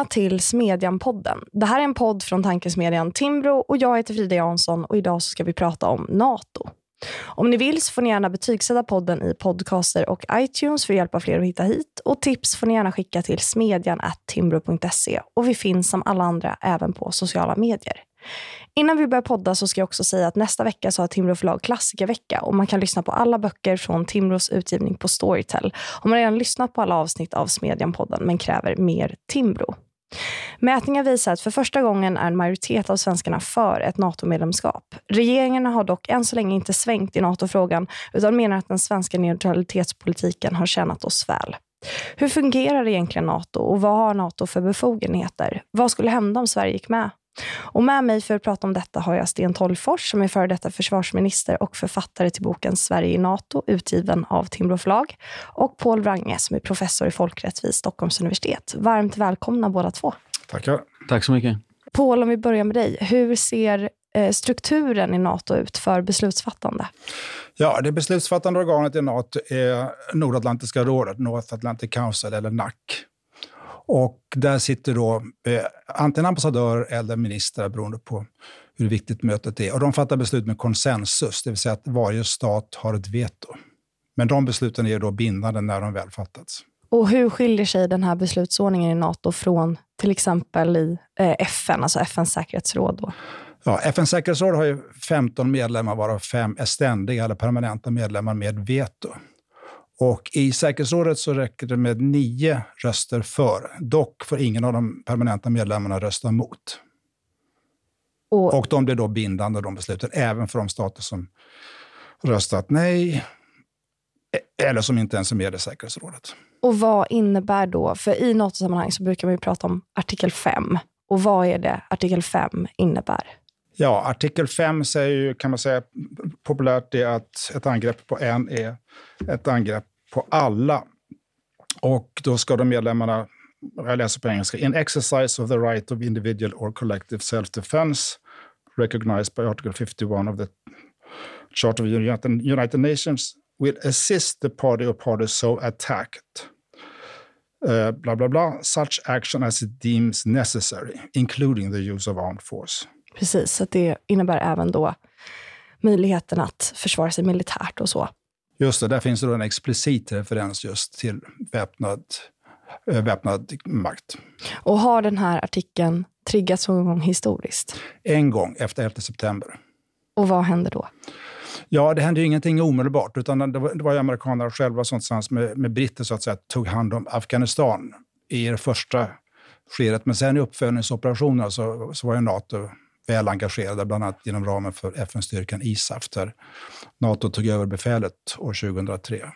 Välkomna till Smedjan-podden. Det här är en podd från tankesmedjan Timbro och jag heter Frida Jansson och idag så ska vi prata om NATO. Om ni vill så får ni gärna betygsätta podden i podcaster och iTunes för att hjälpa fler att hitta hit. Och tips får ni gärna skicka till smedjan.timbro.se och vi finns som alla andra även på sociala medier. Innan vi börjar podda så ska jag också säga att nästa vecka så har Timbro förlag klassikervecka och man kan lyssna på alla böcker från Timbros utgivning på Storytel. Om man redan lyssnat på alla avsnitt av Smedjan-podden men kräver mer Timbro. Mätningar visar att för första gången är en majoritet av svenskarna för ett NATO-medlemskap. Regeringen har dock än så länge inte svängt i NATO-frågan utan menar att den svenska neutralitetspolitiken har tjänat oss väl. Hur fungerar egentligen NATO och vad har NATO för befogenheter? Vad skulle hända om Sverige gick med? Och med mig för att prata om detta har jag Sten Tolgfors som är före detta försvarsminister och författare till boken Sverige i NATO, utgiven av Timbro förlag. Och Paul Wrange som är professor i folkrätt vid Stockholms universitet. Varmt välkomna båda två. Tackar. Tack så mycket. Paul, om vi börjar med dig. Hur ser eh, strukturen i NATO ut för beslutsfattande? Ja, det beslutsfattande organet i NATO är Nordatlantiska rådet, North Atlantic Council, eller NAC. Och där sitter då eh, antingen ambassadörer eller ministrar beroende på hur viktigt mötet är. Och de fattar beslut med konsensus, det vill säga att varje stat har ett veto. Men de besluten är då bindande när de väl fattats. Och hur skiljer sig den här beslutsordningen i NATO från till exempel i eh, FN, alltså FNs säkerhetsråd? Då? Ja, FNs säkerhetsråd har ju 15 medlemmar, varav fem är ständiga eller permanenta medlemmar med veto. Och I säkerhetsrådet så räcker det med nio röster för. Dock får ingen av de permanenta medlemmarna rösta emot. Och, och de blir då bindande, de besluten, även för de stater som röstat nej eller som inte ens är med i säkerhetsrådet. Och vad innebär då, för i NATO-sammanhang så brukar man ju prata om artikel 5. Och vad är det artikel 5 innebär? Ja, artikel 5 säger ju, kan man säga populärt, det att ett angrepp på en är ett angrepp på alla. Och då ska de medlemmarna, jag läser på engelska, in exercise of the right of individual or collective self-defense recognized by Article 51 of the Charter of United Nations will assist the party or parties so attacked. Uh, bla, bla. such action as it deems necessary, including the use of armed force. Precis, så det innebär även då möjligheten att försvara sig militärt och så. Just det, där finns det då en explicit referens just till väpnad, äh, väpnad makt. Och har den här artikeln triggats någon gång historiskt? En gång, efter 11 september. Och vad händer då? Ja, det hände ju ingenting omedelbart, utan det var, det var ju amerikanerna själva som tillsammans med, med britter så att säga, tog hand om Afghanistan i det första skedet. Men sen i uppföljningsoperationerna så, så var ju Nato väl engagerade, bland annat inom ramen för FN-styrkan ISAF, där Nato tog över befälet år 2003.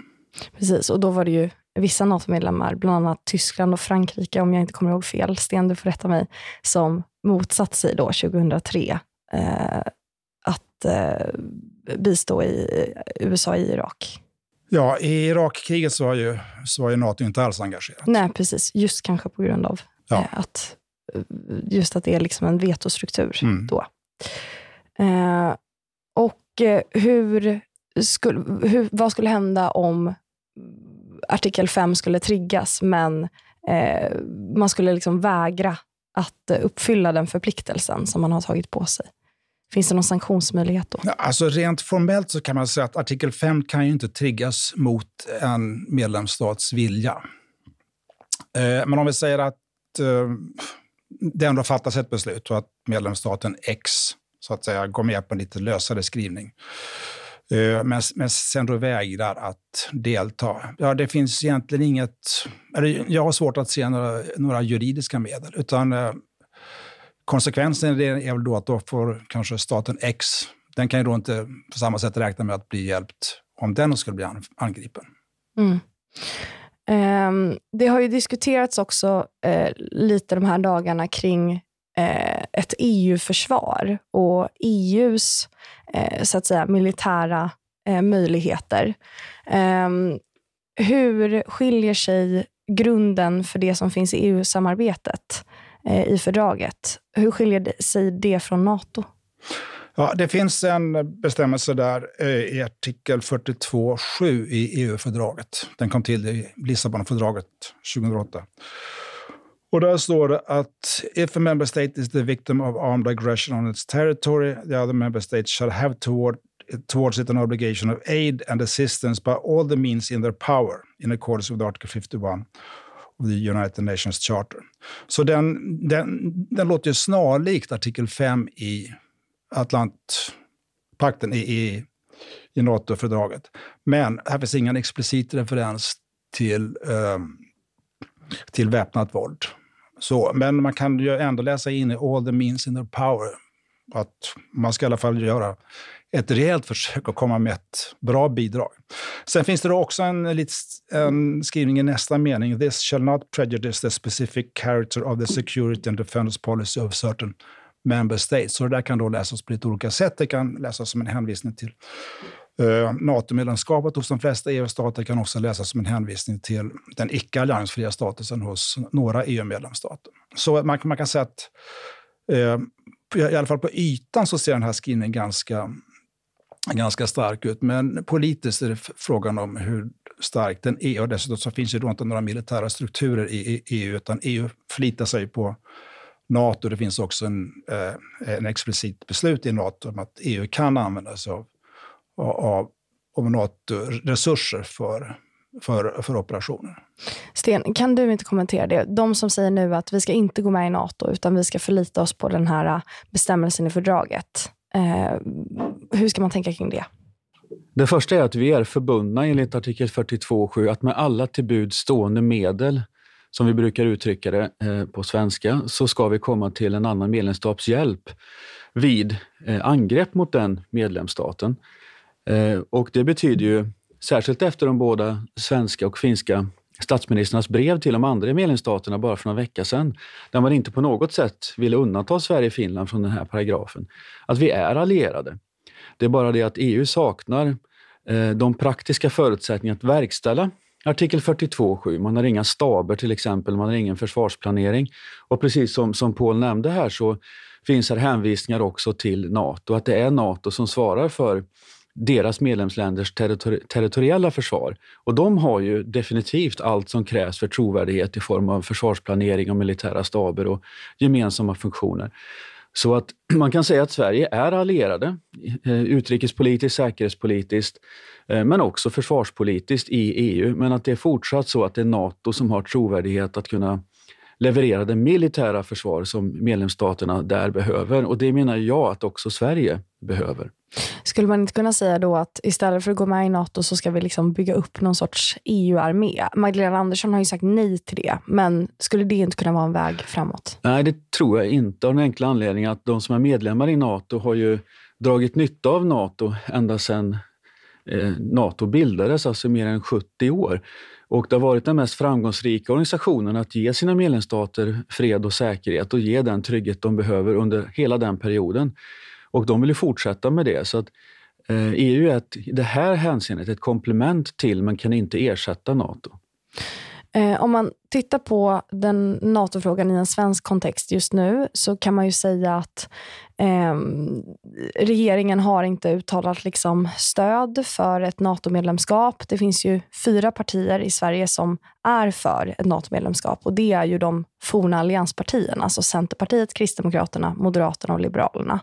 Precis, och då var det ju vissa NATO-medlemmar, bland annat Tyskland och Frankrike, om jag inte kommer ihåg fel, Sten, du får rätta mig, som motsatt sig då 2003 eh, att eh, bistå i USA i Irak. Ja, i Irakkriget så var, ju, så var ju Nato inte alls engagerat. Nej, precis. Just kanske på grund av ja. eh, att just att det är liksom en vetostruktur mm. då. Eh, och eh, hur skulle, hur, vad skulle hända om artikel 5 skulle triggas, men eh, man skulle liksom vägra att uppfylla den förpliktelsen som man har tagit på sig? Finns det någon sanktionsmöjlighet då? Alltså rent formellt så kan man säga att artikel 5 kan ju inte triggas mot en medlemsstats vilja. Eh, men om vi säger att eh, det ändå fattas ett beslut och att medlemsstaten X så att säga går med på en lite lösare skrivning. Eh, men, men sen då vägrar att delta. Ja, det finns egentligen inget... Eller jag har svårt att se några, några juridiska medel. Utan eh, konsekvensen är väl då att då får kanske staten X, den kan ju då inte på samma sätt räkna med att bli hjälpt om den skulle bli angripen. Mm. Ehm, det har ju diskuterats också eh, lite de här dagarna kring eh, ett EU-försvar och EUs eh, så att säga, militära möjligheter. Ehm, hur skiljer sig grunden för det som finns i EU-samarbetet i fördraget? Hur skiljer sig det från NATO? Ja, det finns en bestämmelse där eh, i artikel 42.7 i EU-fördraget. Den kom till i Lissabonfördraget 2008. Och där står det att if a member state is the victim of armed aggression on its territory, the other member state shall have toward, towards it an obligation of aid and assistance by all the means in their power in accordance with Article 51 of the United Nations Charter. Så den, den, den låter ju snarlikt artikel 5 i Atlantpakten, i, i, i NATO-fördraget. Men här finns ingen explicit referens till, eh, till väpnat våld. Så, men man kan ju ändå läsa in i all the means in their power att man ska i alla fall göra ett rejält försök att komma med ett bra bidrag. Sen finns det också en, en skrivning i nästa mening. This shall not prejudice the specific character of the security and defense policy of certain member states. Så det där kan då läsas på lite olika sätt. Det kan läsas som en hänvisning till eh, NATO-medlemskapet hos de flesta EU-stater. kan också läsas som en hänvisning till den icke alliansfria statusen hos några EU-medlemsstater. Så man, man, kan säga att eh, i alla fall på ytan så ser den här skrivningen ganska ganska stark ut. Men politiskt är det frågan om hur stark den är. Och dessutom så finns det då inte några militära strukturer i EU, utan EU förlitar sig på Nato. Det finns också en, eh, en explicit beslut i Nato om att EU kan använda sig av, av, av Nato-resurser för, för, för operationer. Sten, kan du inte kommentera det? De som säger nu att vi ska inte gå med i Nato, utan vi ska förlita oss på den här bestämmelsen i fördraget. Eh, hur ska man tänka kring det? Det första är att vi är förbundna enligt artikel 42.7 att med alla till bud stående medel, som vi brukar uttrycka det eh, på svenska, så ska vi komma till en annan medlemsstats hjälp vid eh, angrepp mot den medlemsstaten. Eh, och det betyder ju, särskilt efter de båda svenska och finska statsministrarnas brev till de andra medlemsstaterna bara för några vecka sedan, där man inte på något sätt ville undanta Sverige och Finland från den här paragrafen. Att vi är allierade. Det är bara det att EU saknar de praktiska förutsättningarna att verkställa artikel 42.7. Man har inga staber till exempel, man har ingen försvarsplanering. Och precis som, som Paul nämnde här så finns här hänvisningar också till Nato, att det är Nato som svarar för deras medlemsländers territori territoriella försvar. Och de har ju definitivt allt som krävs för trovärdighet i form av försvarsplanering och militära staber och gemensamma funktioner. Så att man kan säga att Sverige är allierade eh, utrikespolitiskt, säkerhetspolitiskt, eh, men också försvarspolitiskt i EU. Men att det är fortsatt så att det är Nato som har trovärdighet att kunna leverera det militära försvar som medlemsstaterna där behöver. Och det menar jag att också Sverige behöver. Skulle man inte kunna säga då att istället för att gå med i NATO så ska vi liksom bygga upp någon sorts EU-armé? Magdalena Andersson har ju sagt nej till det, men skulle det inte kunna vara en väg framåt? Nej, det tror jag inte av den enkla anledningen att de som är medlemmar i NATO har ju dragit nytta av NATO ända sedan eh, NATO bildades, alltså mer än 70 år. Och det har varit den mest framgångsrika organisationen att ge sina medlemsstater fred och säkerhet och ge den trygghet de behöver under hela den perioden. Och de vill ju fortsätta med det. Så att eh, EU är ett, i det här hänseendet ett komplement till, men kan inte ersätta Nato. Eh, om man tittar på den NATO-frågan i en svensk kontext just nu så kan man ju säga att eh, regeringen har inte uttalat liksom, stöd för ett NATO-medlemskap. Det finns ju fyra partier i Sverige som är för ett NATO-medlemskap och det är ju de forna allianspartierna, alltså Centerpartiet, Kristdemokraterna, Moderaterna och Liberalerna.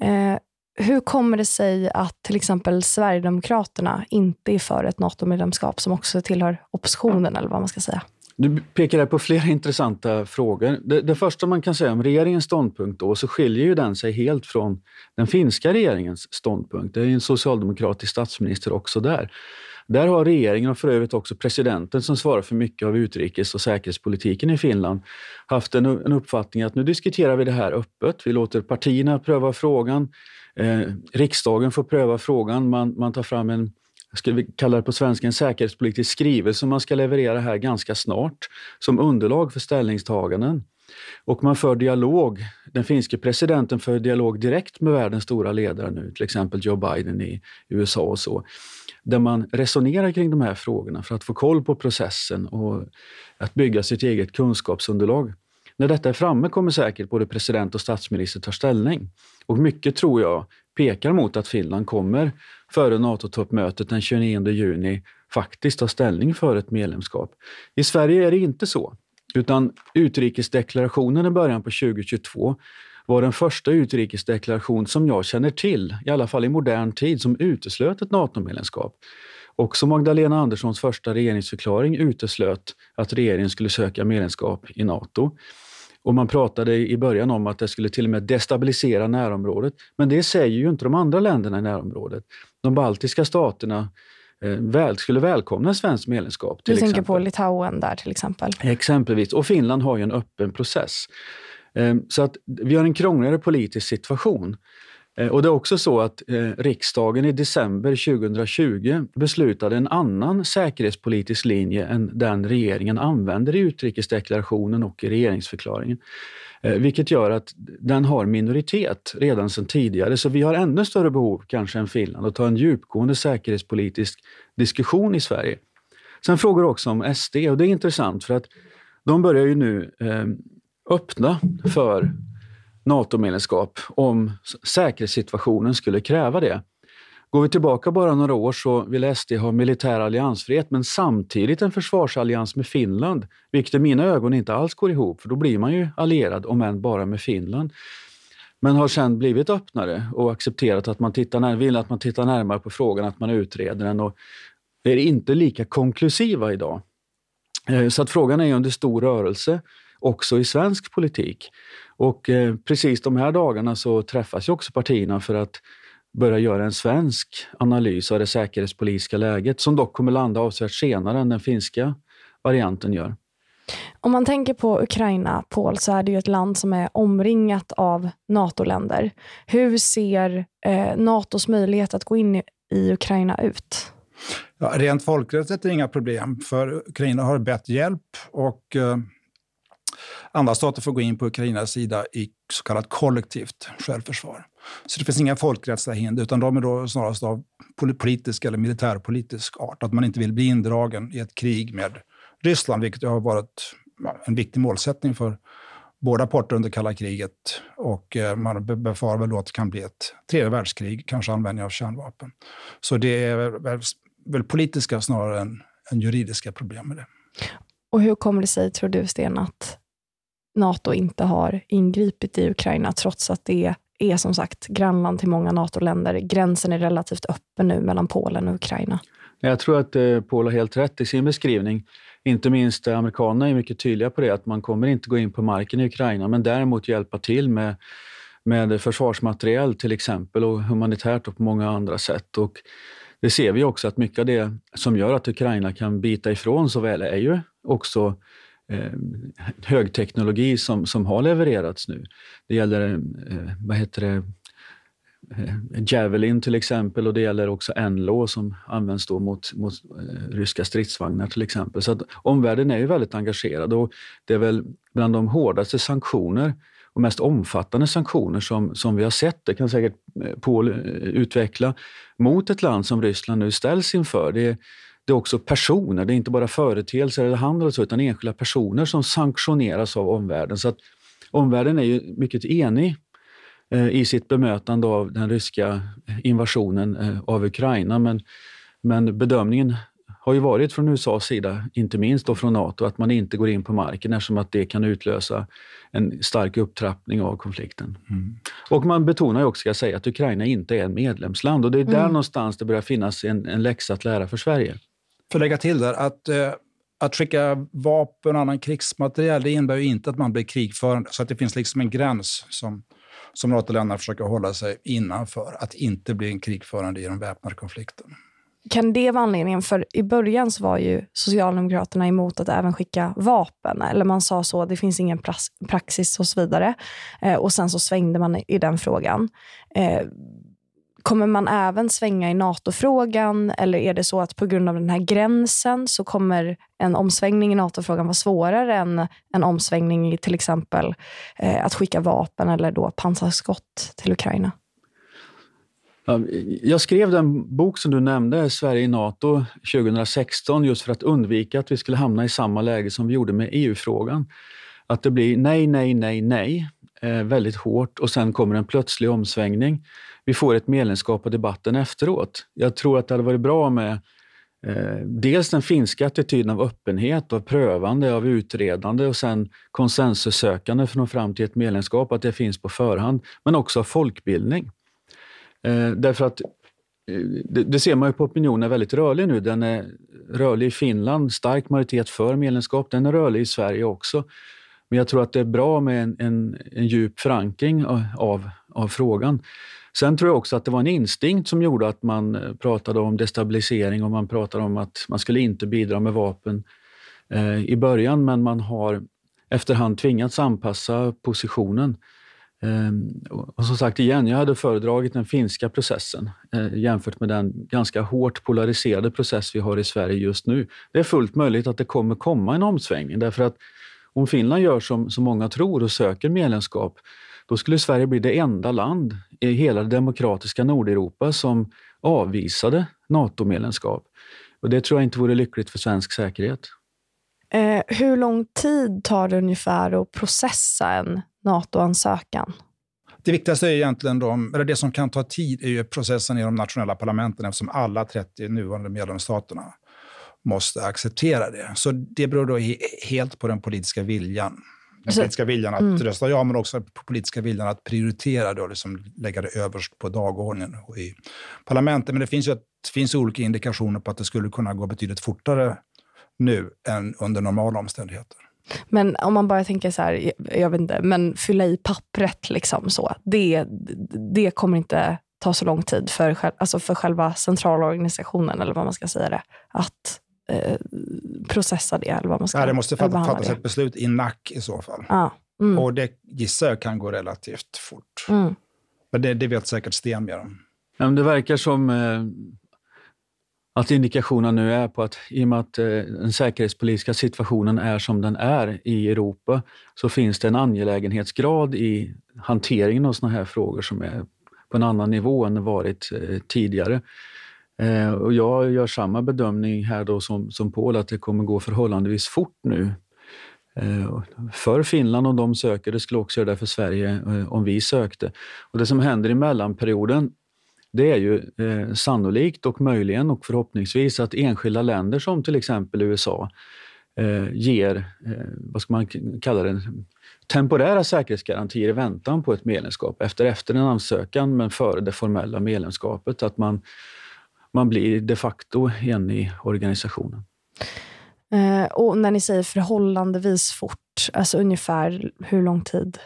Eh, hur kommer det sig att till exempel Sverigedemokraterna inte är för ett NATO-medlemskap som också tillhör oppositionen, eller vad man ska säga? Du pekar här på flera intressanta frågor. Det, det, första man kan säga om regeringens ståndpunkt då, så skiljer ju den sig helt från den finska regeringens ståndpunkt. Det är en socialdemokratisk statsminister också där. Där har regeringen och för övrigt också presidenten som svarar för mycket av utrikes och säkerhetspolitiken i Finland haft en, en uppfattning att nu diskuterar vi det här öppet. Vi låter partierna pröva frågan. Eh, riksdagen får pröva frågan. Man, man tar fram en ska vi kalla det på svenska, en säkerhetspolitisk skrivelse som man ska leverera här ganska snart som underlag för ställningstaganden. Och man för dialog. Den finske presidenten för dialog direkt med världens stora ledare nu, till exempel Joe Biden i USA och så där man resonerar kring de här frågorna för att få koll på processen och att bygga sitt eget kunskapsunderlag. När detta är framme kommer säkert både president och statsminister ta ställning. Och mycket tror jag pekar mot att Finland kommer före NATO-toppmötet den 29 juni faktiskt ta ställning för ett medlemskap. I Sverige är det inte så. Utan utrikesdeklarationen i början på 2022 var den första utrikesdeklaration som jag känner till, i alla fall i modern tid, som uteslöt ett NATO-medlemskap. Också Magdalena Anderssons första regeringsförklaring uteslöt att regeringen skulle söka medlemskap i NATO. Och man pratade i början om att det skulle till och med destabilisera närområdet. Men det säger ju inte de andra länderna i närområdet. De baltiska staterna eh, väl, skulle välkomna svenskt medlemskap. Till du tänker på Litauen där till exempel? Exempelvis. Och Finland har ju en öppen process. Eh, så att vi har en krångligare politisk situation. Eh, och det är också så att eh, riksdagen i december 2020 beslutade en annan säkerhetspolitisk linje än den regeringen använder i utrikesdeklarationen och i regeringsförklaringen. Eh, vilket gör att den har minoritet redan sedan tidigare. Så vi har ännu större behov, kanske än Finland, att ta en djupgående säkerhetspolitisk diskussion i Sverige. Sen frågar du också om SD och det är intressant för att de börjar ju nu eh, öppna för NATO-medlemskap om säkerhetssituationen skulle kräva det. Går vi tillbaka bara några år så vill SD ha militär alliansfrihet men samtidigt en försvarsallians med Finland, vilket i mina ögon inte alls går ihop, för då blir man ju allierad, om än bara med Finland. Men har sen blivit öppnare och accepterat att man tittar, vill att man tittar närmare på frågan, att man utreder den och är inte lika konklusiva idag. Eh, så att frågan är under stor rörelse också i svensk politik. Och eh, precis de här dagarna så träffas ju också partierna för att börja göra en svensk analys av det säkerhetspolitiska läget som dock kommer landa avsevärt senare än den finska varianten gör. Om man tänker på Ukraina, Paul, så är det ju ett land som är omringat av NATO-länder. Hur ser eh, NATOs möjlighet att gå in i, i Ukraina ut? Ja, rent folkrättsligt är det inga problem, för Ukraina har bett hjälp och eh, Andra stater får gå in på Ukrainas sida i så kallat kollektivt självförsvar. Så det finns inga folkrättsliga hinder, utan de är då snarast av politisk eller militärpolitisk art. Att man inte vill bli indragen i ett krig med Ryssland, vilket har varit en viktig målsättning för båda parter under kalla kriget. Och eh, man befarar väl då att det kan bli ett tredje världskrig, kanske användning av kärnvapen. Så det är väl, väl politiska snarare än, än juridiska problem med det. Och hur kommer det sig, tror du, Sten, att NATO inte har ingripit i Ukraina, trots att det är som sagt grannland till många NATO-länder. Gränsen är relativt öppen nu mellan Polen och Ukraina. Jag tror att eh, Paul har helt rätt i sin beskrivning. Inte minst amerikanerna är mycket tydliga på det, att man kommer inte gå in på marken i Ukraina, men däremot hjälpa till med, med försvarsmateriel till exempel och humanitärt och på många andra sätt. Och det ser vi också att mycket av det som gör att Ukraina kan bita ifrån så väl är ju också eh, högteknologi som, som har levererats nu. Det gäller eh, vad heter det, eh, Javelin till exempel och det gäller också NLO som används då mot, mot eh, ryska stridsvagnar till exempel. Så att omvärlden är ju väldigt engagerad och det är väl bland de hårdaste sanktioner och mest omfattande sanktioner som, som vi har sett, det kan säkert eh, Paul eh, utveckla, mot ett land som Ryssland nu ställs inför. Det det är också personer, det är inte bara företeelser eller handel utan enskilda personer som sanktioneras av omvärlden. Så att omvärlden är ju mycket enig eh, i sitt bemötande av den ryska invasionen eh, av Ukraina. Men, men bedömningen har ju varit från USAs sida, inte minst då från Nato, att man inte går in på marken eftersom att det kan utlösa en stark upptrappning av konflikten. Mm. Och man betonar ju också, ska jag säga, att Ukraina inte är en medlemsland och det är där mm. någonstans det börjar finnas en, en läxa att lära för Sverige för att lägga till där, att, eh, att skicka vapen och annan krigsmateriel det innebär ju inte att man blir krigförande. Så att det finns liksom en gräns som, som NATO-länderna försöker hålla sig innanför. Att inte bli en krigförande i den väpnade konflikten. Kan det vara anledningen? För i början så var ju Socialdemokraterna emot att även skicka vapen. Eller man sa så, det finns ingen praxis och så vidare. Eh, och sen så svängde man i den frågan. Eh, Kommer man även svänga i NATO-frågan eller är det så att på grund av den här gränsen så kommer en omsvängning i NATO-frågan vara svårare än en omsvängning i till exempel eh, att skicka vapen eller då pansarskott till Ukraina? Jag skrev den bok som du nämnde, Sverige i NATO, 2016 just för att undvika att vi skulle hamna i samma läge som vi gjorde med EU-frågan. Att det blir nej, nej, nej, nej, eh, väldigt hårt och sen kommer en plötslig omsvängning vi får ett medlemskap och debatten efteråt. Jag tror att det hade varit bra med Eh, dels den finska attityden av öppenhet, av prövande, av utredande och sen konsensussökande för att nå fram till ett medlemskap, att det finns på förhand. Men också av folkbildning. Eh, därför att eh, det, det, ser man ju på opinionen är väldigt rörlig nu. Den är rörlig i Finland, stark majoritet för medlemskap. Den är rörlig i Sverige också. Men jag tror att det är bra med en, en, en djup förankring av, av frågan. Sen tror jag också att det var en instinkt som gjorde att man eh, pratade om destabilisering och man pratade om att man skulle inte bidra med vapen eh, i början, men man har efterhand tvingats anpassa positionen. Eh, och som sagt, igen, jag hade föredragit den finska processen eh, jämfört med den ganska hårt polariserade process vi har i Sverige just nu. Det är fullt möjligt att det kommer komma en omsvängning, därför att om Finland gör som, som många tror och söker medlemskap, då skulle Sverige bli det enda land i hela det demokratiska Nordeuropa som avvisade NATO-medlemskap. Och det tror jag inte vore lyckligt för svensk säkerhet. Eh, hur lång tid tar det ungefär att processa en NATO-ansökan? Det viktigaste är egentligen de, eller det som kan ta tid är ju processen i de nationella parlamenten eftersom alla 30 nuvarande medlemsstaterna måste acceptera det. Så det beror då helt på den politiska viljan den politiska viljan att mm. rösta ja, men också på politiska viljan att prioritera det och liksom lägga det överst på dagordningen och i parlamentet. Men det finns ju ett, finns olika indikationer på att det skulle kunna gå betydligt fortare nu än under normala omständigheter. Men om man bara tänker så här, jag vet inte, men fylla i pappret liksom så. Det, det kommer inte ta så lång tid för, alltså för själva centralorganisationen, eller vad man ska säga det, att eh, processa det. Eller vad man ska, ja, det måste fatta, fattas ett beslut i NAC i så fall. Ja. Mm. Och det gissar jag kan gå relativt fort. Mm. Men det, det vet säkert Sten mer om. Ja, det verkar som eh, att indikationerna nu är på att i och med att eh, den säkerhetspolitiska situationen är som den är i Europa, så finns det en angelägenhetsgrad i hanteringen av såna här frågor som är på en annan nivå än det varit eh, tidigare. Eh, och jag gör samma bedömning här då som, som Paul, att det kommer gå förhållandevis fort nu. Eh, för Finland om de söker, det skulle också göra det för Sverige eh, om vi sökte. Och det som händer i mellanperioden, det är ju eh, sannolikt och möjligen och förhoppningsvis att enskilda länder som till exempel USA eh, ger, eh, vad ska man kalla det, temporära säkerhetsgarantier i väntan på ett medlemskap. Efter, efter en ansökan men före det formella medlemskapet. Att man man blir de facto en i organisationen. Eh, och när ni säger förhållandevis fort, alltså ungefär hur lång tid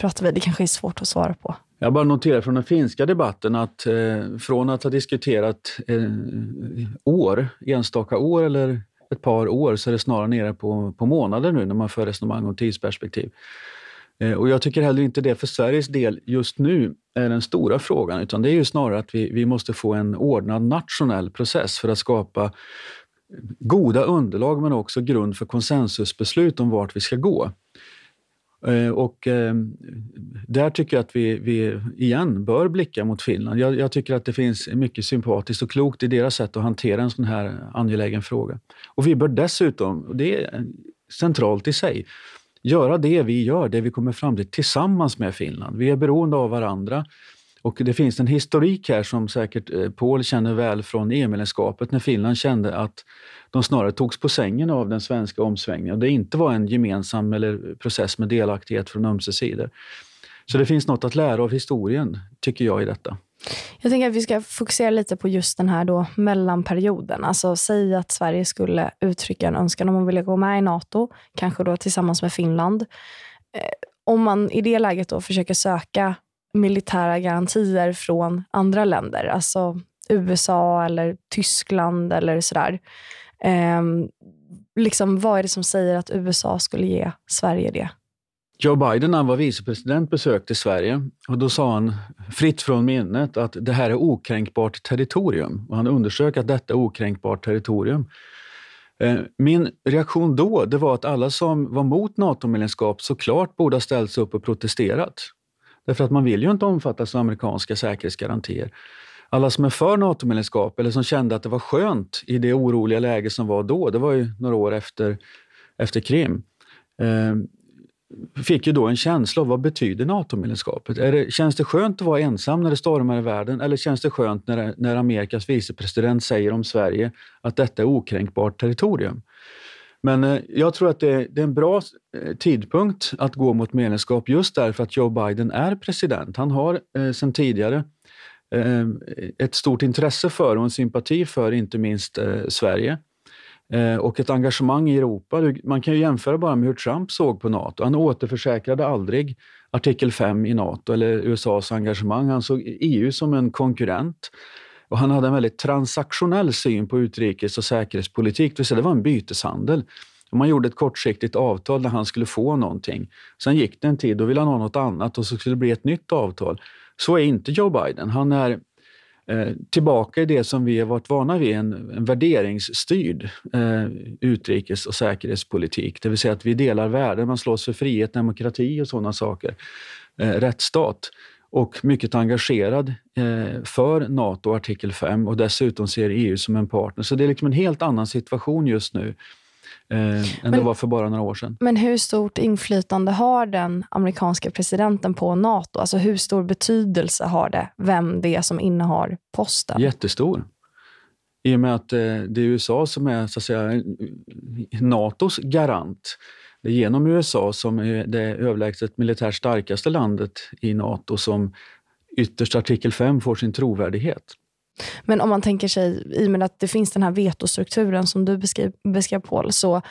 pratar vi? Det kanske är svårt att svara på. Jag bara noterar från den finska debatten att eh, från att ha diskuterat eh, år, enstaka år eller ett par år, så är det snarare nere på, på månader nu när man för resonemang om tidsperspektiv. Eh, och jag tycker heller inte det för Sveriges del just nu är den stora frågan, utan det är ju snarare att vi, vi måste få en ordnad nationell process för att skapa goda underlag men också grund för konsensusbeslut om vart vi ska gå. Eh, och eh, där tycker jag att vi, vi igen bör blicka mot Finland. Jag, jag, tycker att det finns mycket sympatiskt och klokt i deras sätt att hantera en sån här angelägen fråga. Och vi bör dessutom, och det är centralt i sig, göra det vi gör, det vi kommer fram till tillsammans med Finland. Vi är beroende av varandra. Och det finns en historik här som säkert eh, Paul känner väl från EU-medlemskapet när Finland kände att de snarare togs på sängen av den svenska omsvängningen och det inte var en gemensam eller process med delaktighet från ömse sidor. Så det finns något att lära av historien, tycker jag, i detta. Jag tänker att vi ska fokusera lite på just den här då mellanperioden. Alltså säg att Sverige skulle uttrycka en önskan om att vilja gå med i NATO, kanske då tillsammans med Finland. Eh, om man i det läget då försöker söka militära garantier från andra länder, alltså USA eller Tyskland eller sådär. Eh, liksom, vad är det som säger att USA skulle ge Sverige det? Joe Biden, när han var vicepresident, besökte Sverige och då sa han fritt från minnet att det här är okränkbart territorium. Och han undersök att detta är okränkbart territorium. Eh, min reaktion då det var att alla som var mot NATO-medlemskap såklart borde ha ställt sig upp och protesterat. Därför att man vill ju inte omfattas av amerikanska säkerhetsgarantier. Alla som är för NATO-medlemskap eller som kände att det var skönt i det oroliga läge som var då, det var ju några år efter, efter Krim, eh, fick ju då en känsla av vad betyder NATO-medlemskapet? Det, känns det skönt att vara ensam när det stormar i världen eller känns det skönt när, när Amerikas vicepresident säger om Sverige att detta är okränkbart territorium? Men eh, jag tror att det, det, är en bra eh, tidpunkt att gå mot medlemskap just därför att Joe Biden är president. Han har eh, sedan tidigare eh, ett stort intresse för och en sympati för inte minst eh, Sverige eh, och ett engagemang i Europa. Man kan ju jämföra bara med hur Trump såg på Nato. Han återförsäkrade aldrig artikel 5 i Nato eller USAs engagemang. Han såg EU som en konkurrent. Och han hade en väldigt transaktionell syn på utrikes och säkerhetspolitik, det vill säga det var en byteshandel. Man gjorde ett kortsiktigt avtal där han skulle få någonting. Sen gick det en tid, då ville han ha något annat och så skulle det bli ett nytt avtal. Så är inte Joe Biden. Han är eh, tillbaka i det som vi har varit vana vid, en, en värderingsstyrd eh, utrikes och säkerhetspolitik. Det vill säga att vi delar värden, man slåss för frihet, demokrati och sådana saker. Eh, rättsstat och mycket engagerad eh, för Nato artikel 5 och dessutom ser EU som en partner. Så det är liksom en helt annan situation just nu eh, än men, det var för bara några år sedan. Men hur stort inflytande har den amerikanska presidenten på Nato? Alltså hur stor betydelse har det vem det är som innehar posten? Jättestor. I och med att eh, det är USA som är så att säga, Natos garant. Det är genom USA som är det överlägset militärt starkaste landet i Nato som ytterst artikel 5 får sin trovärdighet. Men om man tänker sig, i och med att det finns den här vetostrukturen som du beskrev, beskrev Paul, så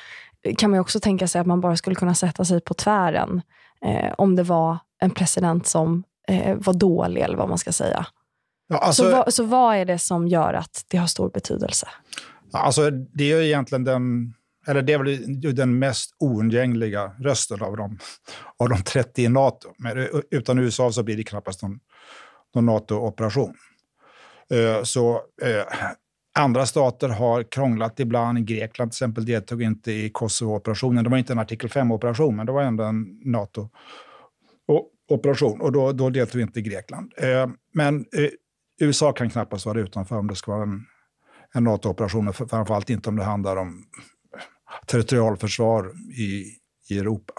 kan man också tänka sig att man bara skulle kunna sätta sig på tvären eh, om det var en president som eh, var dålig, eller vad man ska säga. Ja, alltså, så, vad, så vad är det som gör att det har stor betydelse? Alltså, det är egentligen den eller det är väl den mest oundgängliga rösten av de, av de 30 i Nato. Men utan USA så blir det knappast någon, någon NATO-operation. Eh, så eh, andra stater har krånglat ibland. Grekland till exempel deltog inte i Kosovo-operationen. Det var inte en artikel 5-operation, men det var ändå en NATO-operation. Och då, då deltog inte Grekland. Eh, men USA kan knappast vara utanför om det ska vara en, en NATO-operation, framförallt inte om det handlar om territorialförsvar i, i Europa.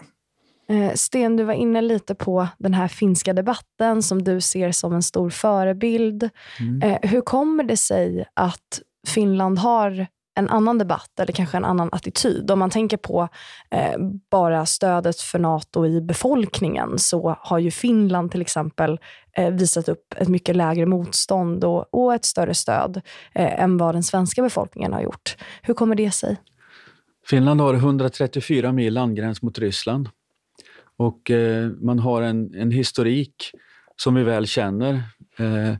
Eh, Sten, du var inne lite på den här finska debatten som du ser som en stor förebild. Mm. Eh, hur kommer det sig att Finland har en annan debatt eller kanske en annan attityd. Om man tänker på eh, bara stödet för Nato i befolkningen så har ju Finland till exempel eh, visat upp ett mycket lägre motstånd och, och ett större stöd eh, än vad den svenska befolkningen har gjort. Hur kommer det sig? Finland har 134 mil landgräns mot Ryssland och eh, man har en, en historik som vi väl känner eh,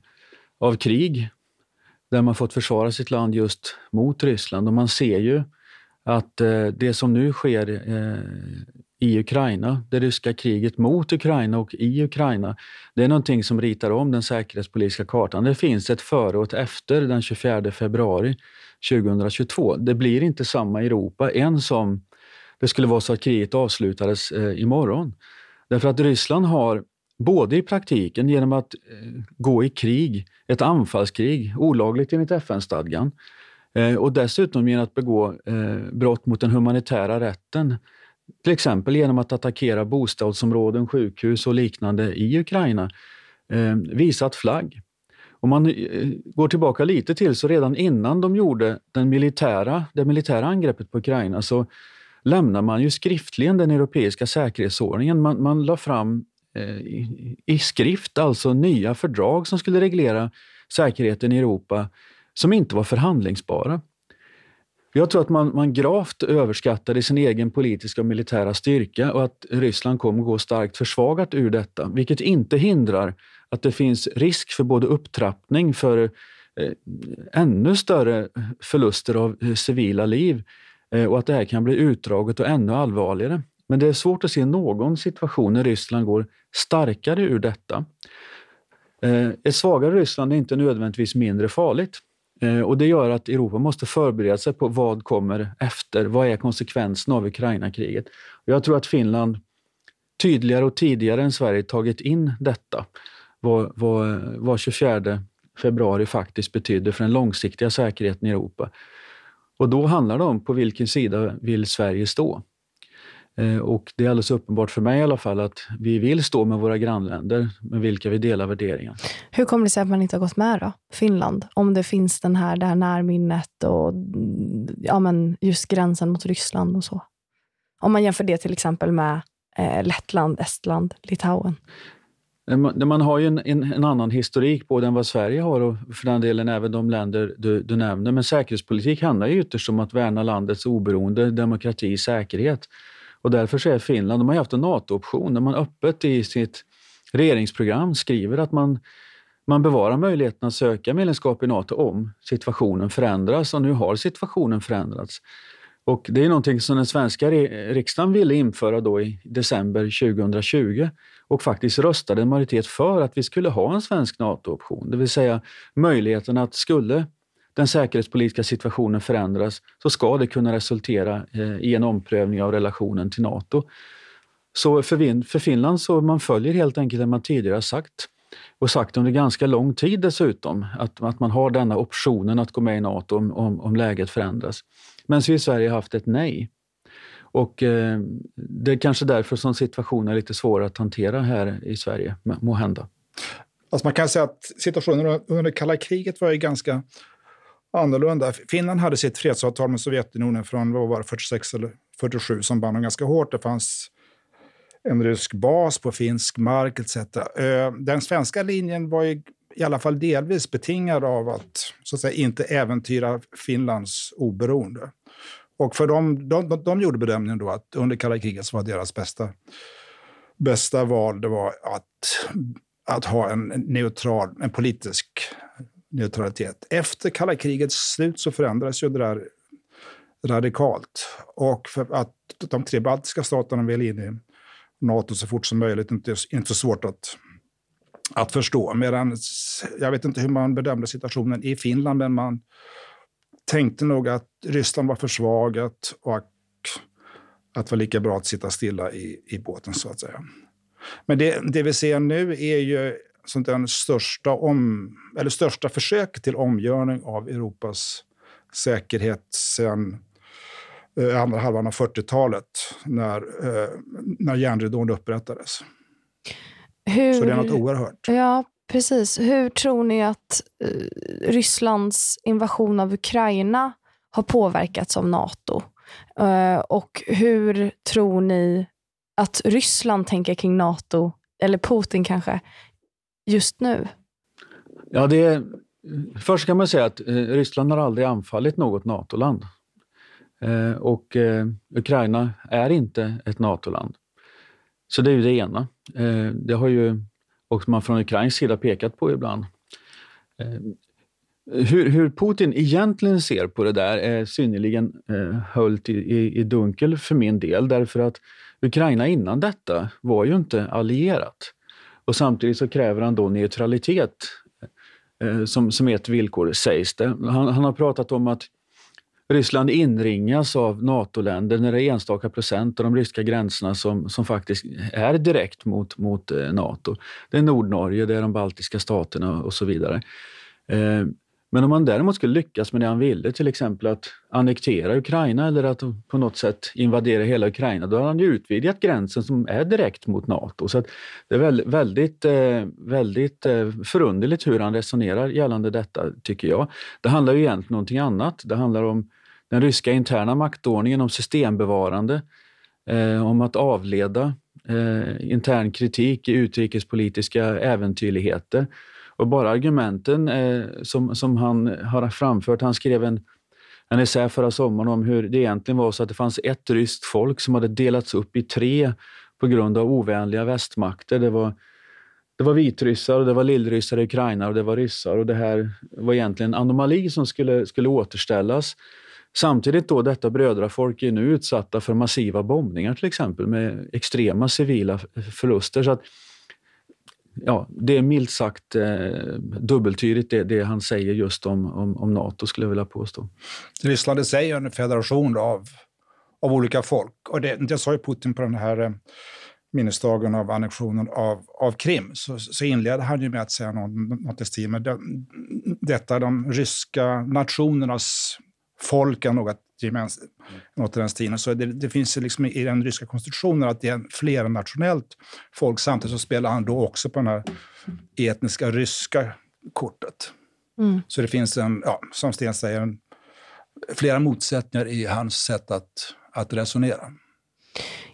av krig där man fått försvara sitt land just mot Ryssland. Och man ser ju att eh, det som nu sker eh, i Ukraina, det ryska kriget mot Ukraina och i Ukraina, det är någonting som ritar om den säkerhetspolitiska kartan. Det finns ett före och ett efter den 24 februari 2022. Det blir inte samma Europa än som det skulle vara så att kriget avslutades eh, imorgon. Därför att Ryssland har både i praktiken genom att eh, gå i krig, ett anfallskrig, olagligt enligt FN-stadgan, eh, och dessutom genom att begå eh, brott mot den humanitära rätten. Till exempel genom att attackera bostadsområden, sjukhus och liknande i Ukraina. Eh, visat flagg. Om man eh, går tillbaka lite till så redan innan de gjorde den militära, det militära angreppet på Ukraina så lämnar man ju skriftligen den europeiska säkerhetsordningen. Man, man la fram eh, i, i, skrift alltså nya fördrag som skulle reglera säkerheten i Europa som inte var förhandlingsbara. Jag tror att man, man gravt överskattade sin egen politiska och militära styrka och att Ryssland kommer gå starkt försvagat ur detta, vilket inte hindrar att det finns risk för både upptrappning, för eh, ännu större förluster av eh, civila liv Eh, och att det här kan bli utdraget och ännu allvarligare. Men det är svårt att se någon situation när Ryssland går starkare ur detta. Eh, ett svagare Ryssland är inte nödvändigtvis mindre farligt. Eh, och Det gör att Europa måste förbereda sig på vad kommer efter. Vad är konsekvenserna av Ukraina-kriget? Jag tror att Finland tydligare och tidigare än Sverige tagit in detta vad, vad, vad 24 februari faktiskt betydde för den långsiktiga säkerheten i Europa. Och då handlar det om på vilken sida vill Sverige stå? Eh, och det är alldeles uppenbart för mig i alla fall att vi vill stå med våra grannländer med vilka vi delar värderingar. Hur kommer det sig att man inte har gått med då, Finland? Om det finns den här, det här närminnet och ja, men just gränsen mot Ryssland och så. Om man jämför det till exempel med eh, Lettland, Estland, Litauen. Man, har ju en, en, en, annan historik både än vad Sverige har och för den delen även de länder du, du nämner. Men säkerhetspolitik handlar ju ytterst om att värna landets oberoende, demokrati, säkerhet. Och därför så är Finland, de har ju haft en NATO-option där man öppet i sitt regeringsprogram skriver att man, man bevarar möjligheten att söka medlemskap i NATO om situationen förändras och nu har situationen förändrats. Och det är någonting som den svenska riksdagen ville införa då i december 2020 och faktiskt röstade en majoritet för att vi skulle ha en svensk NATO-option. Det vill säga möjligheten att skulle den säkerhetspolitiska situationen förändras så ska det kunna resultera eh, i en omprövning av relationen till Nato. Så för, för Finland så man följer helt enkelt det man tidigare har sagt och sagt under ganska lång tid dessutom, att, att man har denna optionen att gå med i Nato om, om, om läget förändras. Men vi i Sverige har haft ett nej. Och eh, det är kanske därför som situationen är lite svår att hantera här i Sverige, må hända. Alltså man kan säga att situationen under kalla kriget var ju ganska annorlunda. Finland hade sitt fredsavtal med Sovjetunionen från vad var det, 46 eller 47 som band dem ganska hårt. Det fanns en rysk bas på finsk mark etc. Eh, den svenska linjen var ju i alla fall delvis betingad av att, så att säga, inte äventyra Finlands oberoende. Och för dem, de, de, de gjorde bedömningen då att under kalla kriget så var deras bästa, bästa val det var att, att ha en neutral, en politisk neutralitet. Efter kalla krigets slut så förändrades ju det där radikalt. Och för att de tre baltiska staterna vill in i Nato så fort som möjligt, inte, inte så svårt att, att förstå. Medan, jag vet inte hur man bedömde situationen i Finland, men man tänkte nog att Ryssland var försvagat och att det var lika bra att sitta stilla i, i båten, så att säga. Men det, det vi ser nu är ju sånt den största, om, eller största försök till omgörning av Europas säkerhet sen eh, andra halvan av 40-talet när, eh, när järnridån upprättades. Hur, Så det är något oerhört. Ja, precis. Hur tror ni att eh, Rysslands invasion av Ukraina har påverkats av Nato? Eh, och hur tror ni att Ryssland tänker kring Nato, eller Putin kanske, just nu? Ja, det är, först kan man säga att eh, Ryssland har aldrig anfallit något NATO-land. Och Ukraina är inte ett NATO-land. Så det är ju det ena. Eh, det har ju också man från Ukrains sida pekat på ibland. Eh, hur, hur, Putin egentligen ser på det där är synnerligen eh, höljt i, i, i dunkel för min del, därför att Ukraina innan detta var ju inte allierat. Och samtidigt så kräver han då neutralitet eh, som, som ett villkor, sägs det. Han, han, har pratat om att Ryssland inringas av NATO-länder när det är enstaka procent av de ryska gränserna som, som faktiskt är direkt mot, mot eh, NATO. Det är Nordnorge, det är de baltiska staterna och så vidare. Eh, men om man däremot skulle lyckas med det han ville, till exempel att annektera Ukraina eller att på något sätt invadera hela Ukraina, då har han ju utvidgat gränsen som är direkt mot Nato. Så det är väldigt, eh, väldigt, eh, förunderligt hur han resonerar gällande detta, tycker jag. Det handlar ju egentligen om någonting annat. Det handlar om den ryska interna maktordningen, om systembevarande, eh, om att avleda eh, intern kritik i utrikespolitiska äventyrligheter och bara argumenten eh, som, som han har framfört, han skrev en, en essä förra sommaren om hur det egentligen var så att det fanns ett ryskt folk som hade delats upp i tre på grund av ovänliga västmakter. Det var, det var vitryssar, och det var lillryssar i Ukraina och det var ryssar. Och det här var egentligen en anomali som skulle, skulle återställas. Samtidigt då detta brödrafolk är nu utsatta för massiva bombningar till exempel med extrema civila förluster. Så att ja, det är milt sagt eh, dubbeltydigt det, det, han säger just om, om, om, Nato, skulle jag vilja påstå. Ryssland i sig är en federation av, av olika folk. Och det, det sa ju Putin på den här eh, minnesdagen av annektionen av, av Krim, så, så inledde han ju med att säga något, något i stil med detta de ryska nationernas folken något gemensamt. Något i den stilen. Så det, det finns liksom i den ryska konstitutionen att det är fler nationellt folk. Samtidigt så spelar han då också på det här etniska ryska kortet. Mm. Så det finns, en, ja, som Sten säger, en, flera motsättningar i hans sätt att, att resonera.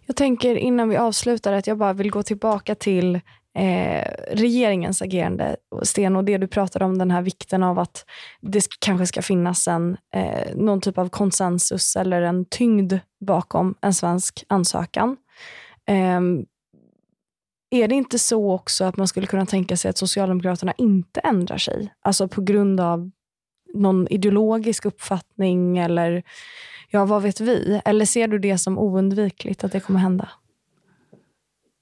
Jag tänker innan vi avslutar att jag bara vill gå tillbaka till eh, regeringens agerande, Sten, och det du pratade om, den här vikten av att det kanske ska finnas en, eh, någon typ av konsensus eller en tyngd bakom en svensk ansökan. Eh, är det inte så också att man skulle kunna tänka sig att Socialdemokraterna inte ändrar sig? Alltså på grund av någon ideologisk uppfattning eller ja, vad vet vi? Eller ser du det som oundvikligt att det kommer hända?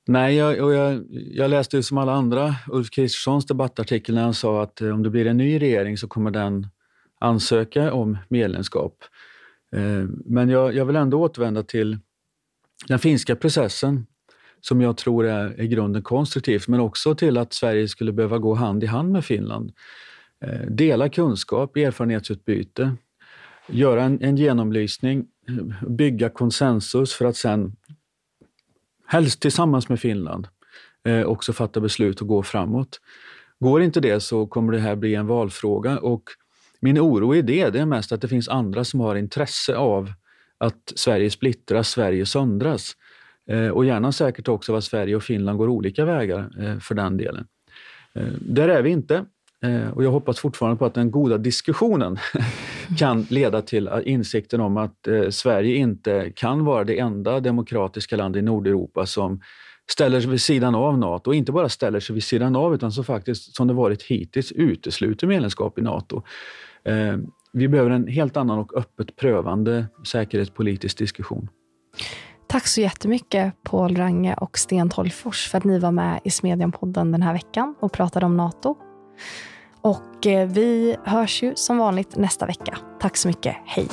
Nej, jag, och jag, jag läste ju som alla andra Ulf Kristerssons debattartikel när han sa att eh, om det blir en ny regering så kommer den ansöka om medlemskap. Eh, men jag, jag vill ändå återvända till den finska processen som jag tror är i grunden konstruktivt, men också till att Sverige skulle behöva gå hand i hand med Finland. Eh, dela kunskap, erfarenhetsutbyte, göra en, en genomlysning, bygga konsensus för att sen helst tillsammans med Finland, eh, också fatta beslut och gå framåt. Går inte det så kommer det här bli en valfråga och min oro i det, det är mest att det finns andra som har intresse av att Sverige splittras, Sverige söndras. Eh, och gärna säkert också att Sverige och Finland går olika vägar eh, för den delen. Eh, där är vi inte. Eh, och jag hoppas fortfarande på att den goda diskussionen kan leda till insikten om att eh, Sverige inte kan vara det enda demokratiska land i Nordeuropa som ställer sig vid sidan av Nato. Och inte bara ställer sig vid sidan av, utan som faktiskt, som det varit hittills, utesluter medlemskap i Nato. Eh, vi behöver en helt annan och öppet prövande säkerhetspolitisk diskussion. Tack så jättemycket Paul Range och Sten Tolgfors för att ni var med i Smedjan-podden den här veckan och pratade om Nato. Och eh, vi hörs ju som vanligt nästa vecka. Tack så mycket. Hej!